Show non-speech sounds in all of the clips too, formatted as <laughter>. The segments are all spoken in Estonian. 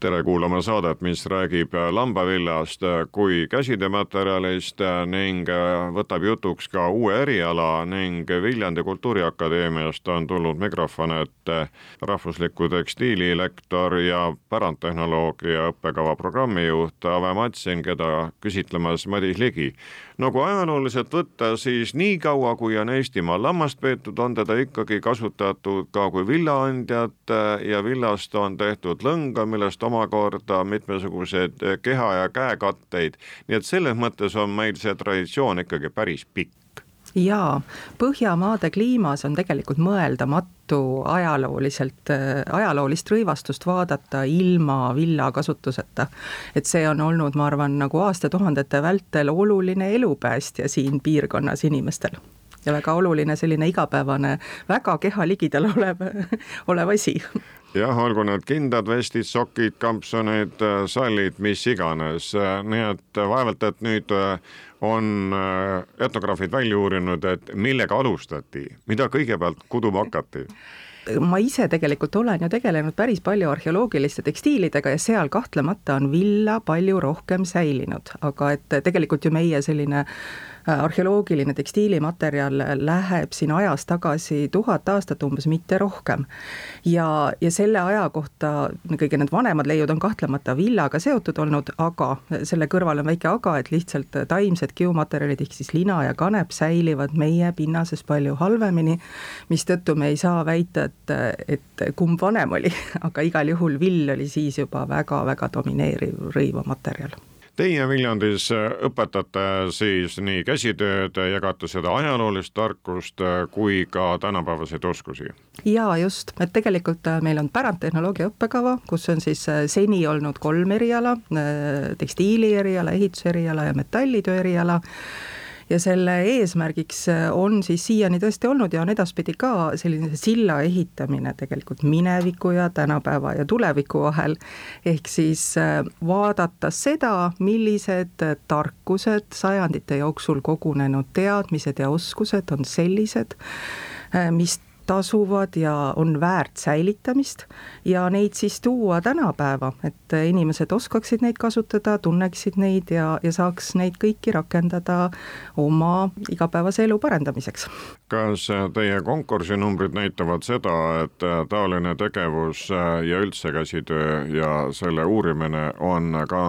tere kuulama saadet, mis räägib lambavillast kui käsitöömaterjalist ning võtab jutuks ka uue eriala ning Viljandi Kultuuriakadeemiast on tulnud mikrofon ette rahvusliku tekstiililektor ja pärandtehnoloogia õppekava programmijuht Ave Matsin, keda küsitlemas Madis Ligi nagu ajalooliselt võtta, siis niikaua, kui on Eestimaal lammast peetud, on teda ikkagi kasutatud ka kui villaandjat ja villast on tehtud lõnga, millest omakorda mitmesuguseid keha- ja käekatteid. nii et selles mõttes on meil see traditsioon ikkagi päris pikk jaa, Põhjamaade kliimas on tegelikult mõeldamatu ajalooliselt, ajaloolist rõivastust vaadata ilma villa kasutuseta. et see on olnud, ma arvan, nagu aastatuhandete vältel oluline elupäästja siin piirkonnas inimestel. Ja väga oluline selline igapäevane, väga keha ligidal olev, <laughs> olev asi jah, olgu need kindad, vestid, sokid, kampsunid, sallid, mis iganes, nii et vaevalt, et nüüd on etnograafid välja uurinud, et millega alustati, mida kõigepealt kuduma hakati. Ma ise tegelikult olen ju tegelenud päris palju arheoloogiliste tekstiilidega ja seal kahtlemata on villa palju rohkem säilinud, aga et tegelikult ju meie selline äh, arheoloogiline tekstiilimaterjal läheb siin ajas tagasi tuhat aastat umbes, mitte rohkem. ja, ja selle aja kohta kõige need vanemad leiud on kahtlemata villaga seotud olnud, aga selle kõrval on väike aga, et lihtsalt taimsed kiumaterjalid ehk siis lina ja kanep säilivad meie pinnases palju halvemini, mistõttu me ei saa väita, et, et kumb vanem oli, <laughs> aga igal juhul vill oli siis juba väga-väga domineeriv rõivamaterjal Teie Viljandis õpetate siis nii käsitööd, jagate seda ajaloolist tarkust kui ka tänapäevaseid oskusi? jaa, just, et tegelikult äh, meil on pärandtehnoloogia õppekava, kus on siis äh, seni olnud kolm eriala, äh, tekstiili eriala, ehituse eriala ja metallitöö eriala ja selle eesmärgiks äh, on siis siiani tõesti olnud ja on edaspidi ka selline silla ehitamine tegelikult mineviku ja tänapäeva ja tuleviku vahel. ehk siis äh, vaadata seda, millised tarkused sajandite jooksul kogunenud teadmised ja oskused on sellised, äh, mis tasuvad ja on väärt säilitamist ja neid siis tuua tänapäeva, et inimesed oskaksid neid kasutada, tunneksid neid ja, ja saaks neid kõiki rakendada oma igapäevase elu parendamiseks. kas teie konkursinumbrid näitavad seda, et taoline tegevus ja üldse käsitöö ja selle uurimine on ka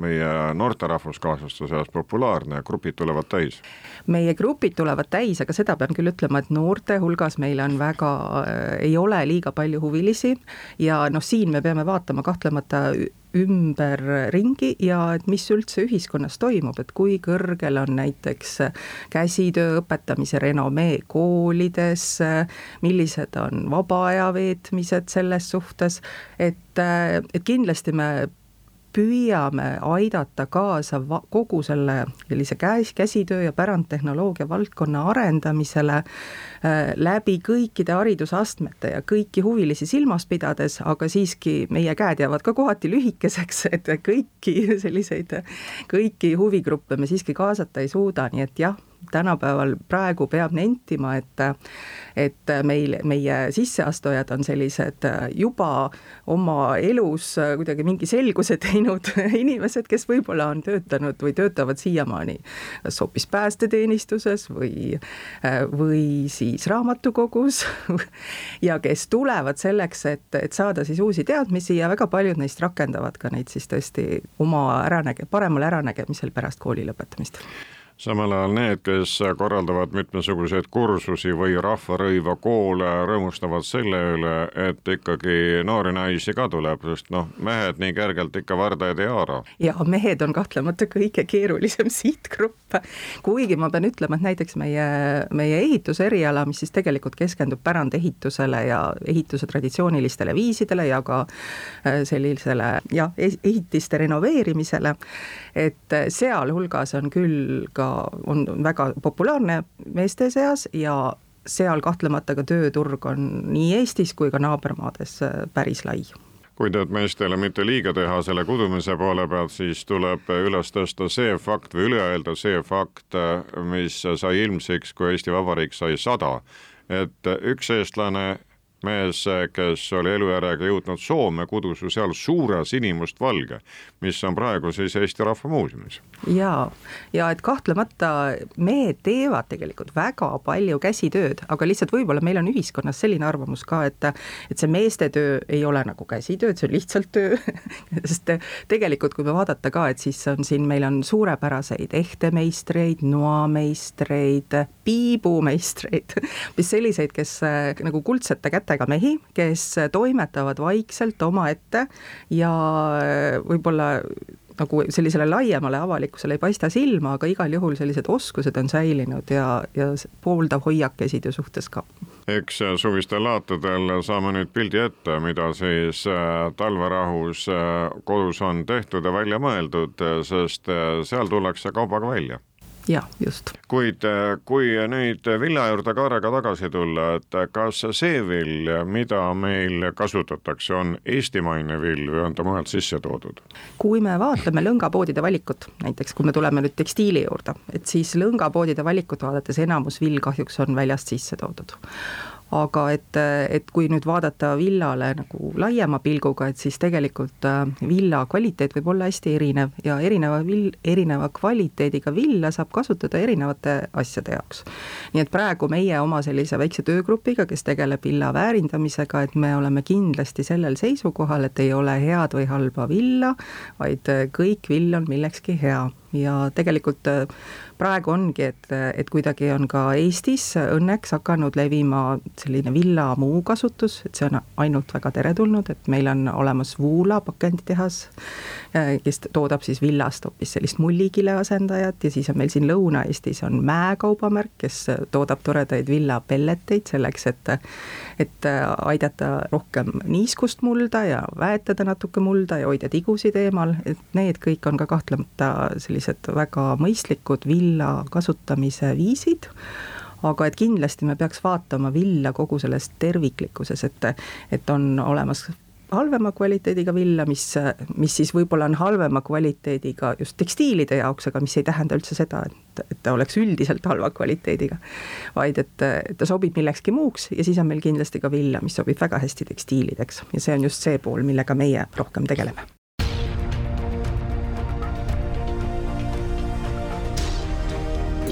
meie noorte rahvuskaaslaste seas populaarne, grupid tulevad täis? meie grupid tulevad täis, aga seda pean küll ütlema, et noorte hulgas meil on väga, ei ole liiga palju huvilisi ja noh, siin me peame vaatama kahtlemata ümberringi ja et mis üldse ühiskonnas toimub, et kui kõrgel on näiteks käsitöö õpetamise renomee koolides, millised on vaba aja veetmised selles suhtes, et, et kindlasti me püüame aidata kaasa kogu selle sellise käs, käsitöö ja pärandtehnoloogia valdkonna arendamisele äh, läbi kõikide haridusastmete ja kõiki huvilisi silmas pidades, aga siiski meie käed jäävad ka kohati lühikeseks, <laughs> et kõiki selliseid, kõiki huvigruppe me siiski kaasata ei suuda, nii et jah tänapäeval praegu peab nentima, et et meil, meie sisseastujad on sellised juba oma elus kuidagi mingi selguse <laughs> teinud inimesed, kes võib-olla on töötanud või töötavad siiamaani kas hoopis päästeteenistuses või, või siis raamatukogus <laughs> ja kes tulevad selleks, et, et saada siis uusi teadmisi ja väga paljud neist rakendavad ka neid siis tõesti oma äranäge-, paremal äranägemisel pärast kooli lõpetamist samal ajal need, kes korraldavad mitmesuguseid kursusi või rahvarõiva koole, rõõmustavad selle üle, et ikkagi noori naisi ka tuleb, sest noh, mehed nii kergelt ikka vardajaid ei haara. ja mehed on kahtlemata kõige keerulisem <laughs> sihtgrupp, kuigi ma pean ütlema, et näiteks meie, meie ehituseriala, mis siis tegelikult keskendub pärandehitusele ja ehituse traditsioonilistele viisidele ja ka äh, sellisele jah, ehitiste renoveerimisele, et sealhulgas on küll ka ka on väga populaarne meeste seas ja seal kahtlemata ka tööturg on nii Eestis kui ka naabermaades äh, päris lai. Kuid et meestele mitte liiga teha selle kudumise poole pealt, siis tuleb üles tõsta see fakt või üle öelda see fakt, mis sai ilmsiks, kui Eesti Vabariik sai sada, et üks eestlane mees, kes oli elujärjega jõudnud Soome, kudus ju seal suure sinimustvalge, mis on praegu siis Eesti Rahva Muuseumis. ja, ja et kahtlemata mehed teevad tegelikult väga palju käsitööd, aga lihtsalt võib-olla meil on ühiskonnas selline arvamus ka, et et see meeste töö ei ole nagu käsitöö, et see on lihtsalt töö <laughs> sest tegelikult, kui me vaadata ka, et siis on siin, meil on suurepäraseid ehtemeistreid, noameistreid, piibumeistreid, <laughs> mis selliseid, kes nagu kuldsete kätega lastega mehi, kes toimetavad vaikselt omaette ja võib-olla nagu sellisele laiemale avalikkusele ei paista silma, aga igal juhul sellised oskused on säilinud ja, ja pooldav hoiak eside suhtes ka. eks suvistel laatudel saame nüüd pildi ette, mida siis äh, talverahus äh, kodus on tehtud ja välja mõeldud, sest äh, seal tullakse kaubaga välja jah, just. kuid äh, kui nüüd vilja juurde Kaarega tagasi tulla, et kas see vill, mida meil kasutatakse, on eestimaine vill või on ta mujalt sisse toodud? kui me vaatame lõngapoodide valikut, näiteks kui me tuleme nüüd tekstiili juurde, et siis lõngapoodide valikut vaadates enamus vill kahjuks on väljast sisse toodud aga et, et kui nüüd vaadata villale nagu laiema pilguga, et siis tegelikult äh, villa kvaliteet võib olla hästi erinev ja erineva vill, erineva kvaliteediga villa saab kasutada erinevate asjade jaoks. nii et praegu meie oma sellise väikse töögrupiga, kes tegeleb villa väärindamisega, et me oleme kindlasti sellel seisukohal, et ei ole head või halba villa, vaid kõik vill on millekski hea ja tegelikult äh, praegu ongi, et, et kuidagi on ka Eestis õnneks hakanud levima selline villa muu kasutus, et see on ainult väga teretulnud, et meil on olemas Voola pakenditehas, äh, kes toodab siis villast hoopis sellist mullikile asendajat ja siis on meil siin Lõuna-Eestis on Mäe kaubamärk, kes toodab toredaid villapelleteid selleks, et et aidata rohkem niiskust mulda ja väetada natuke mulda ja hoida tigusid eemal, et need kõik on ka kahtlemata sellised väga mõistlikud vill villa kasutamise viisid, aga et kindlasti me peaks vaatama villa kogu selles terviklikkuses, et, et on olemas halvema kvaliteediga villa, mis, mis siis võib-olla on halvema kvaliteediga just tekstiilide jaoks, aga mis ei tähenda üldse seda, et, et ta oleks üldiselt halva kvaliteediga. vaid et, et ta sobib millekski muuks ja siis on meil kindlasti ka villa, mis sobib väga hästi tekstiilideks ja see on just see pool, millega meie rohkem tegeleme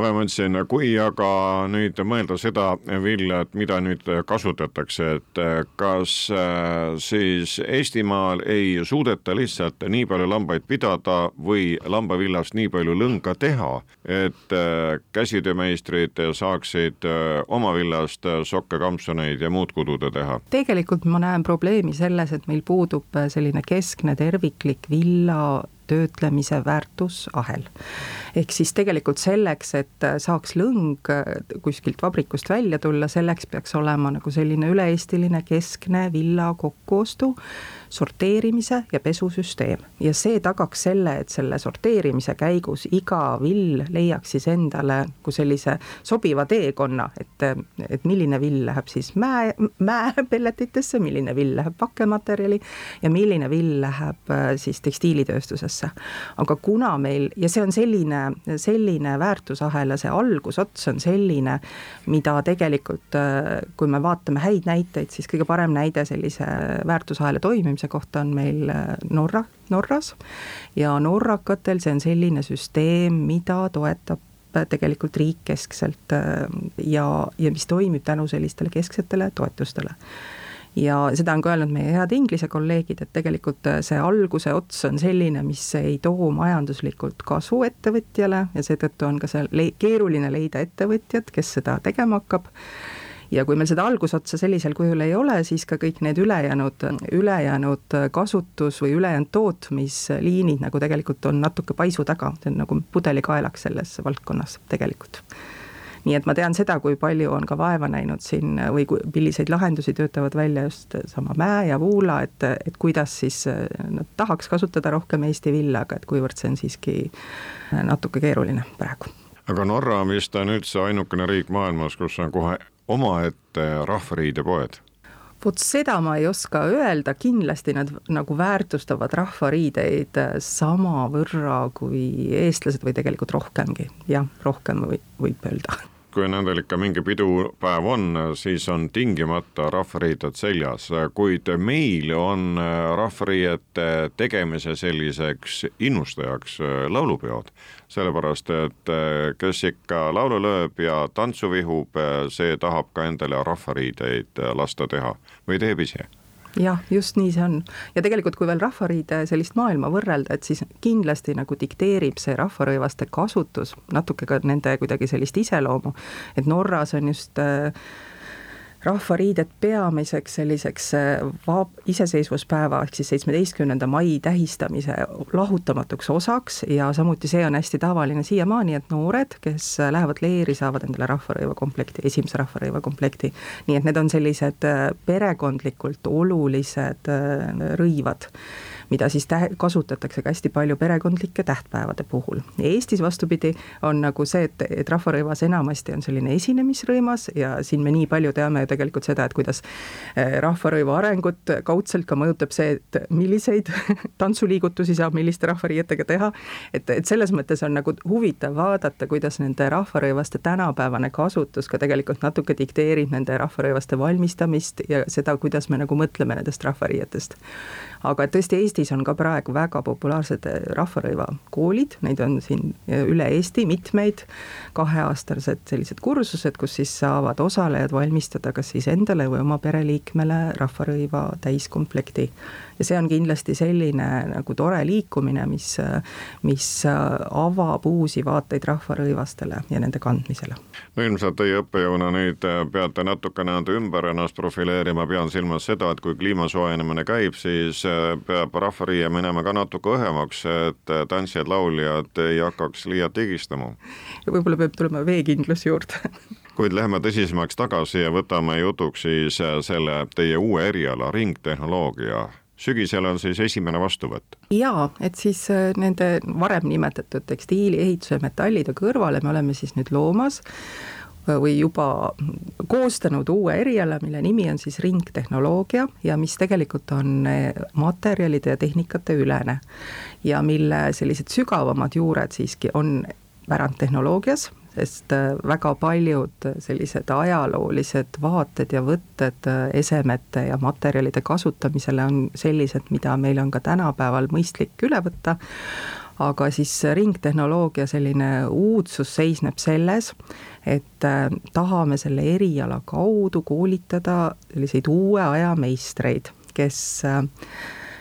ma mõtlesin, kui aga nüüd mõelda seda vilja, et mida nüüd kasutatakse, et kas äh, siis Eestimaal ei suudeta lihtsalt nii palju lambaid pidada või lambavillast nii palju lõnga teha, et äh, käsitöömeistrid saaksid oma villast sokke, kampsuneid ja muud kududa teha? tegelikult ma näen probleemi selles, et meil puudub selline keskne terviklik villa töötlemise väärtusahel. ehk siis tegelikult selleks, et saaks lõng kuskilt vabrikust välja tulla, selleks peaks olema nagu selline üle-eestiline keskne villa kokkuostu sorteerimise ja pesusüsteem ja see tagaks selle, et selle sorteerimise käigus iga vill leiaks siis endale nagu sellise sobiva teekonna, et, et milline vill läheb siis mäe, mäepelletitesse, milline vill läheb pakkematerjali ja milline vill läheb äh, siis tekstiilitööstusesse. aga kuna meil ja see on selline, selline väärtusahela, see algusots on selline, mida tegelikult, äh, kui me vaatame häid näiteid, siis kõige parem näide sellise väärtusahela toimimise toetamise kohta on meil äh, Norra, Norras. Ja norrakatel see on selline süsteem, mida toetab tegelikult riikkeskselt ja, ja mis toimib tänu sellistele kesksetele toetustele. Ja seda on ka öelnud meie head Inglise kolleegid, et tegelikult see alguse ots on selline, mis ei too majanduslikult kasu ettevõtjale ja seetõttu on ka seal le keeruline leida ettevõtjat, kes seda tegema hakkab ja kui meil seda algusotsa sellisel kujul ei ole, siis ka kõik need ülejäänud, ülejäänud kasutus või ülejäänud tootmisliinid nagu tegelikult on natuke paisu taga, see on nagu pudelikaelaks selles valdkonnas tegelikult. Nii et ma tean seda, kui palju on ka vaeva näinud siin või kui, milliseid lahendusi töötavad välja just sama Mäe ja Vuula, et, et kuidas siis nad tahaks kasutada rohkem Eesti villa, aga et kuivõrd see on siiski natuke keeruline praegu. Aga Norra vist on üldse ainukene riik maailmas, kus on kohe omaette rahvariidepoed vot seda ma ei oska öelda, kindlasti nad nagu väärtustavad rahvariideid samavõrra kui eestlased või tegelikult rohkemgi, jah, rohkem või võib öelda <laughs> kui nendel ikka mingi pidupäev on, siis on tingimata rahvariided seljas, kuid meil on rahvariiete tegemise selliseks innustajaks laulupeod. sellepärast, et kes ikka laulu lööb ja tantsu vihub, see tahab ka endale rahvariideid lasta teha. Või teeb ise jah, just nii see on. ja tegelikult, kui veel Rahvariide sellist maailma võrrelda, et siis kindlasti nagu dikteerib see rahvarõivaste kasutus natuke ka nende kuidagi sellist iseloomu, et Norras on just äh, rahvariided peamiseks selliseks äh, vaab-, iseseisvuspäeva ehk siis seitsmeteistkümnenda mai tähistamise lahutamatuks osaks ja samuti see on hästi tavaline siiamaani, et noored, kes lähevad leeri, saavad endale rahvarõivakomplekti, esimese rahvarõivakomplekti. nii et need on sellised äh, perekondlikult olulised äh, rõivad mida siis tä-, kasutatakse ka hästi palju perekondlike tähtpäevade puhul. Eestis vastupidi, on nagu see, et, et rahvarõivas enamasti on selline esinemisrõimas ja siin me nii palju teame ju tegelikult seda, et kuidas eh, rahvarõiva arengut kaudselt ka mõjutab see, et milliseid <laughs> tantsuliigutusi saab milliste rahvariietega teha, et, et selles mõttes on nagu huvitav vaadata, kuidas nende rahvarõivaste tänapäevane kasutus ka tegelikult natuke dikteerib nende rahvarõivaste valmistamist ja seda, kuidas me nagu mõtleme nendest rahvariietest aga tõesti, Eestis on ka praegu väga populaarsed eh, rahvarõivakoolid, neid on siin eh, üle Eesti mitmeid, kaheaastased sellised kursused, kus siis saavad osalejad valmistada kas siis endale või oma pereliikmele rahvarõiva täiskomplekti. Ja see on kindlasti selline nagu tore liikumine, mis, mis avab uusi vaateid rahvarõivastele ja nende kandmisele. no ilmselt teie õppejõuna nüüd peate natukene ümber ennast profileerima, pean silmas seda, et kui kliima soojenemine käib, siis peab rahvariie minema ka natuke õhemaks, et tantsijad-lauljad ei hakkaks liialt higistama. võib-olla peab tulema veekindlus juurde kuid lähme tõsisemaks tagasi ja võtame jutuks siis selle teie uue eriala, ringtehnoloogia sügisel on siis esimene vastuvõtt? jaa, et siis äh, nende varem nimetatud tekstiili, ehituse, metallide kõrvale me oleme siis nüüd loomas või juba koostanud uue eriala, mille nimi on siis ringtehnoloogia ja mis tegelikult on äh, materjalide ja tehnikate ülene. ja mille sellised sügavamad juured siiski on pärandtehnoloogias, sest äh, väga paljud sellised ajaloolised vaated ja võtted äh, esemete ja materjalide kasutamisele on sellised, mida meil on ka tänapäeval mõistlik üle võtta, aga siis ringtehnoloogia selline uudsus seisneb selles, et äh, tahame selle eriala kaudu koolitada selliseid uue aja meistreid, kes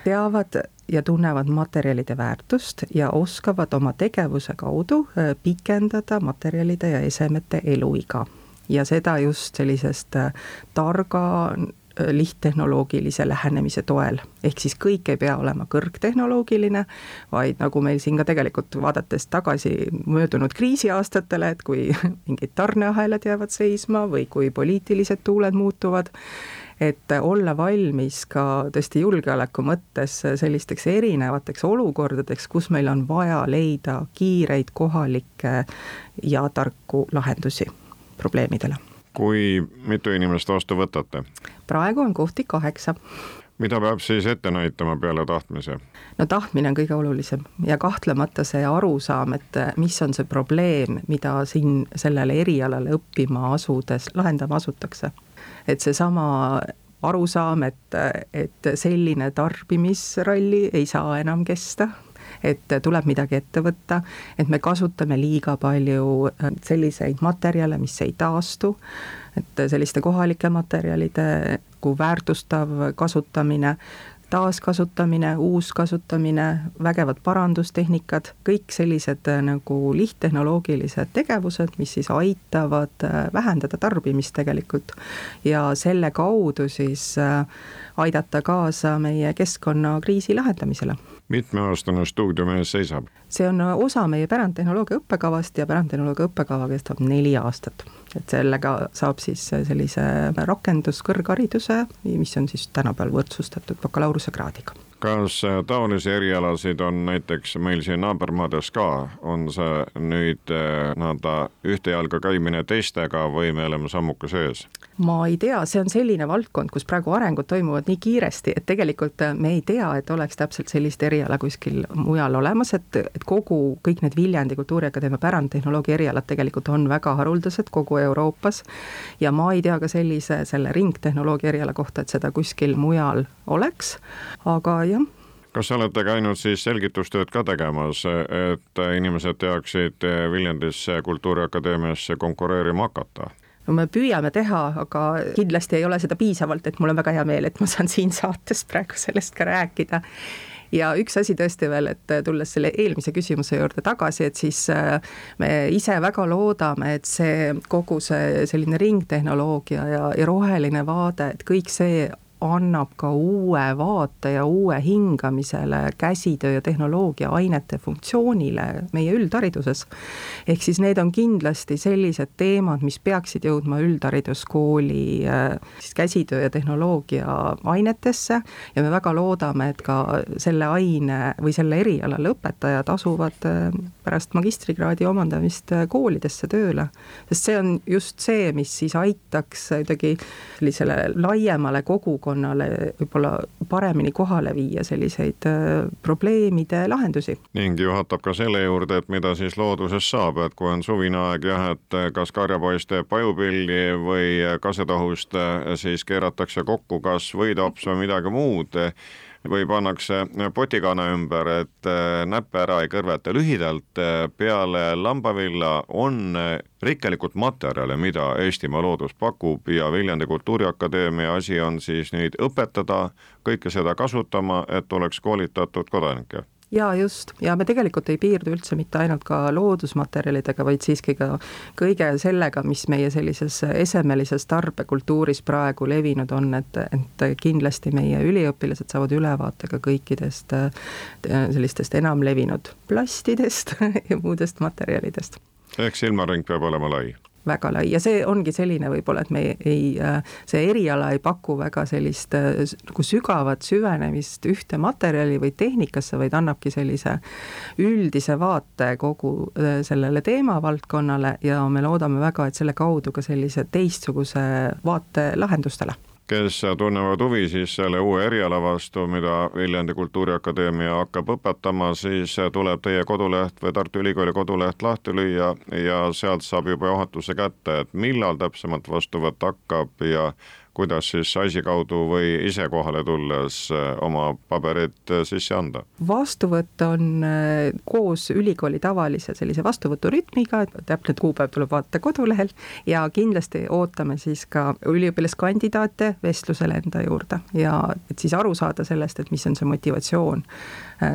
teavad ja tunnevad materjalide väärtust ja oskavad oma tegevuse kaudu äh, pikendada materjalide ja esemete eluiga. ja seda just sellisest äh, targa äh, lihttehnoloogilise lähenemise toel. ehk siis kõik ei pea olema kõrgtehnoloogiline, vaid nagu meil siin ka tegelikult vaadates tagasi möödunud kriisiaastatele, et kui <laughs> mingid tarneahelad jäävad seisma või kui poliitilised tuuled muutuvad, et olla valmis ka tõesti julgeoleku mõttes sellisteks erinevateks olukordadeks, kus meil on vaja leida kiireid kohalikke ja tarku lahendusi probleemidele. Kui mitu inimest vastu võtate? praegu on kohti kaheksa mida peab siis ette näitama peale tahtmise? no tahtmine on kõige olulisem ja kahtlemata see arusaam, et mis on see probleem, mida siin sellele erialale õppima asudes lahendama asutakse et seesama arusaam, et, et selline tarbimisralli ei saa enam kesta, et tuleb midagi ette võtta, et me kasutame liiga palju äh, selliseid materjale, mis ei taastu, et selliste kohalike materjalide kui väärtustav kasutamine taaskasutamine, uuskasutamine, vägevad parandustehnikad, kõik sellised äh, nagu lihttehnoloogilised tegevused, mis siis aitavad äh, vähendada tarbimist tegelikult. Ja selle kaudu siis aidata kaasa meie keskkonnakriisi lahendamisele mitmeaastane stuudium ees seisab? see on osa meie pärandtehnoloogia õppekavast ja pärandtehnoloogia õppekava kestab neli aastat. Et sellega saab siis sellise rakenduskõrghariduse, mis on siis tänapäeval võrdsustatud bakalaureusekraadiga kas taolisi erialasid on näiteks meil siin naabermaades ka, on see nüüd eh, nii-öelda ühte jalga käimine teistega või me oleme sammuke sees? ma ei tea, see on selline valdkond, kus praegu arengud toimuvad nii kiiresti, et tegelikult me ei tea, et oleks täpselt sellist eriala kuskil mujal olemas, et, et kogu, kõik need Viljandi Kultuuriakadeemia pärandtehnoloogia erialad tegelikult on väga haruldased kogu Euroopas. Ja ma ei tea ka sellise, selle ringtehnoloogia eriala kohta, et seda kuskil mujal oleks, aga jah. Kas olete käinud siis selgitustööd ka tegemas, et inimesed teaksid Viljandis Kultuuriakadeemiasse konkureerima hakata? no me püüame teha, aga kindlasti ei ole seda piisavalt, et mul on väga hea meel, et ma saan siin saates praegu sellest ka rääkida ja üks asi tõesti veel, et tulles selle eelmise küsimuse juurde tagasi, et siis äh, me ise väga loodame, et see kogu see selline ringtehnoloogia ja, ja roheline vaade, et kõik see annab ka uue vaate ja uue hingamisele käsitöö ja tehnoloogia ainete funktsioonile meie üldhariduses. ehk siis need on kindlasti sellised teemad, mis peaksid jõudma üldhariduskooli äh, siis käsitöö ja tehnoloogia ainetesse ja me väga loodame, et ka selle aine või selle eriala lõpetajad asuvad äh, pärast magistrikraadi omandamist äh, koolidesse tööle. sest see on just see, mis siis aitaks kuidagi sellisele laiemale kogukonnale võib-olla paremini kohale viia selliseid äh, probleemide lahendusi. ning juhatab ka selle juurde, et mida siis looduses saab, et kui on suvine aeg jah, et kas karjapoiss teeb pajupilli või kasetahust siis keeratakse kokku kas võidops või midagi muud või pannakse potikana ümber, et äh, näppe ära ei kõrveta. lühidalt äh, peale lambavilla on äh, rikkalikult materjale, mida Eestimaa loodus pakub ja Viljandi Kultuuriakadeemia asi on siis nüüd õpetada kõike seda kasutama, et oleks koolitatud kodanikke jaa, just, ja me tegelikult ei piirdu üldse mitte ainult ka loodusmaterjalidega, vaid siiski ka kõige sellega, mis meie sellises esemelises tarbekultuuris praegu levinud on, et, et kindlasti meie üliõpilased saavad ülevaate ka kõikidest äh, sellistest enamlevinud plastidest <laughs> ja muudest materjalidest. ehk silmaring peab olema lai väga lai. Ja see ongi selline võib-olla, et me ei, see eriala ei paku väga sellist nagu sügavat süvenemist ühte materjali või tehnikasse, vaid annabki sellise üldise vaate kogu äh, sellele teemavaldkonnale ja me loodame väga, et selle kaudu ka sellise teistsuguse vaate lahendustele kes tunnevad huvi siis selle uue eriala vastu, mida Viljandi Kultuuriakadeemia hakkab õpetama, siis tuleb teie koduleht või Tartu Ülikooli koduleht lahti lüüa ja sealt saab juba juhatuse kätte, et millal täpsemalt vastuvõtt hakkab ja kuidas siis asi kaudu või ise kohale tulles äh, oma paberid äh, sisse anda? vastuvõtt on äh, koos ülikooli tavalise sellise vastuvõturütmiga, täpne kuupäev tuleb vaadata kodulehel ja kindlasti ootame siis ka üliõpilaskandidaate vestlusele enda juurde ja et siis aru saada sellest, et mis on see motivatsioon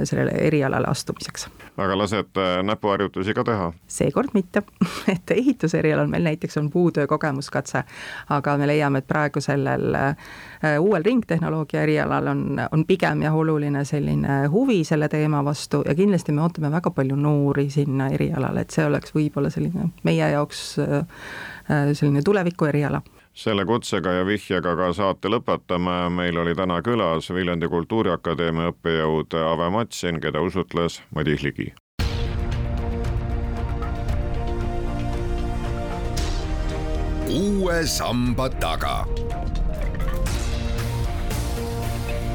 sellele erialale astumiseks. aga lasete näpuharjutusi ka teha? seekord mitte <laughs> et ehituserialal meil näiteks on puutöö kogemuskatse, aga me leiame, et praegu sellel äh, uuel ringtehnoloogia erialal on, on pigem jah, oluline selline huvi selle teema vastu ja kindlasti me ootame väga palju noori sinna erialale, et see oleks võib-olla selline meie jaoks äh, äh, selline tuleviku eriala. Selle kutsega ja vihjega ka saate lõpetame, meil oli täna külas Viljandi Kultuuriakadeemia õppejõud Ave Matsin, keda usutles Madis Ligi. uue samba taga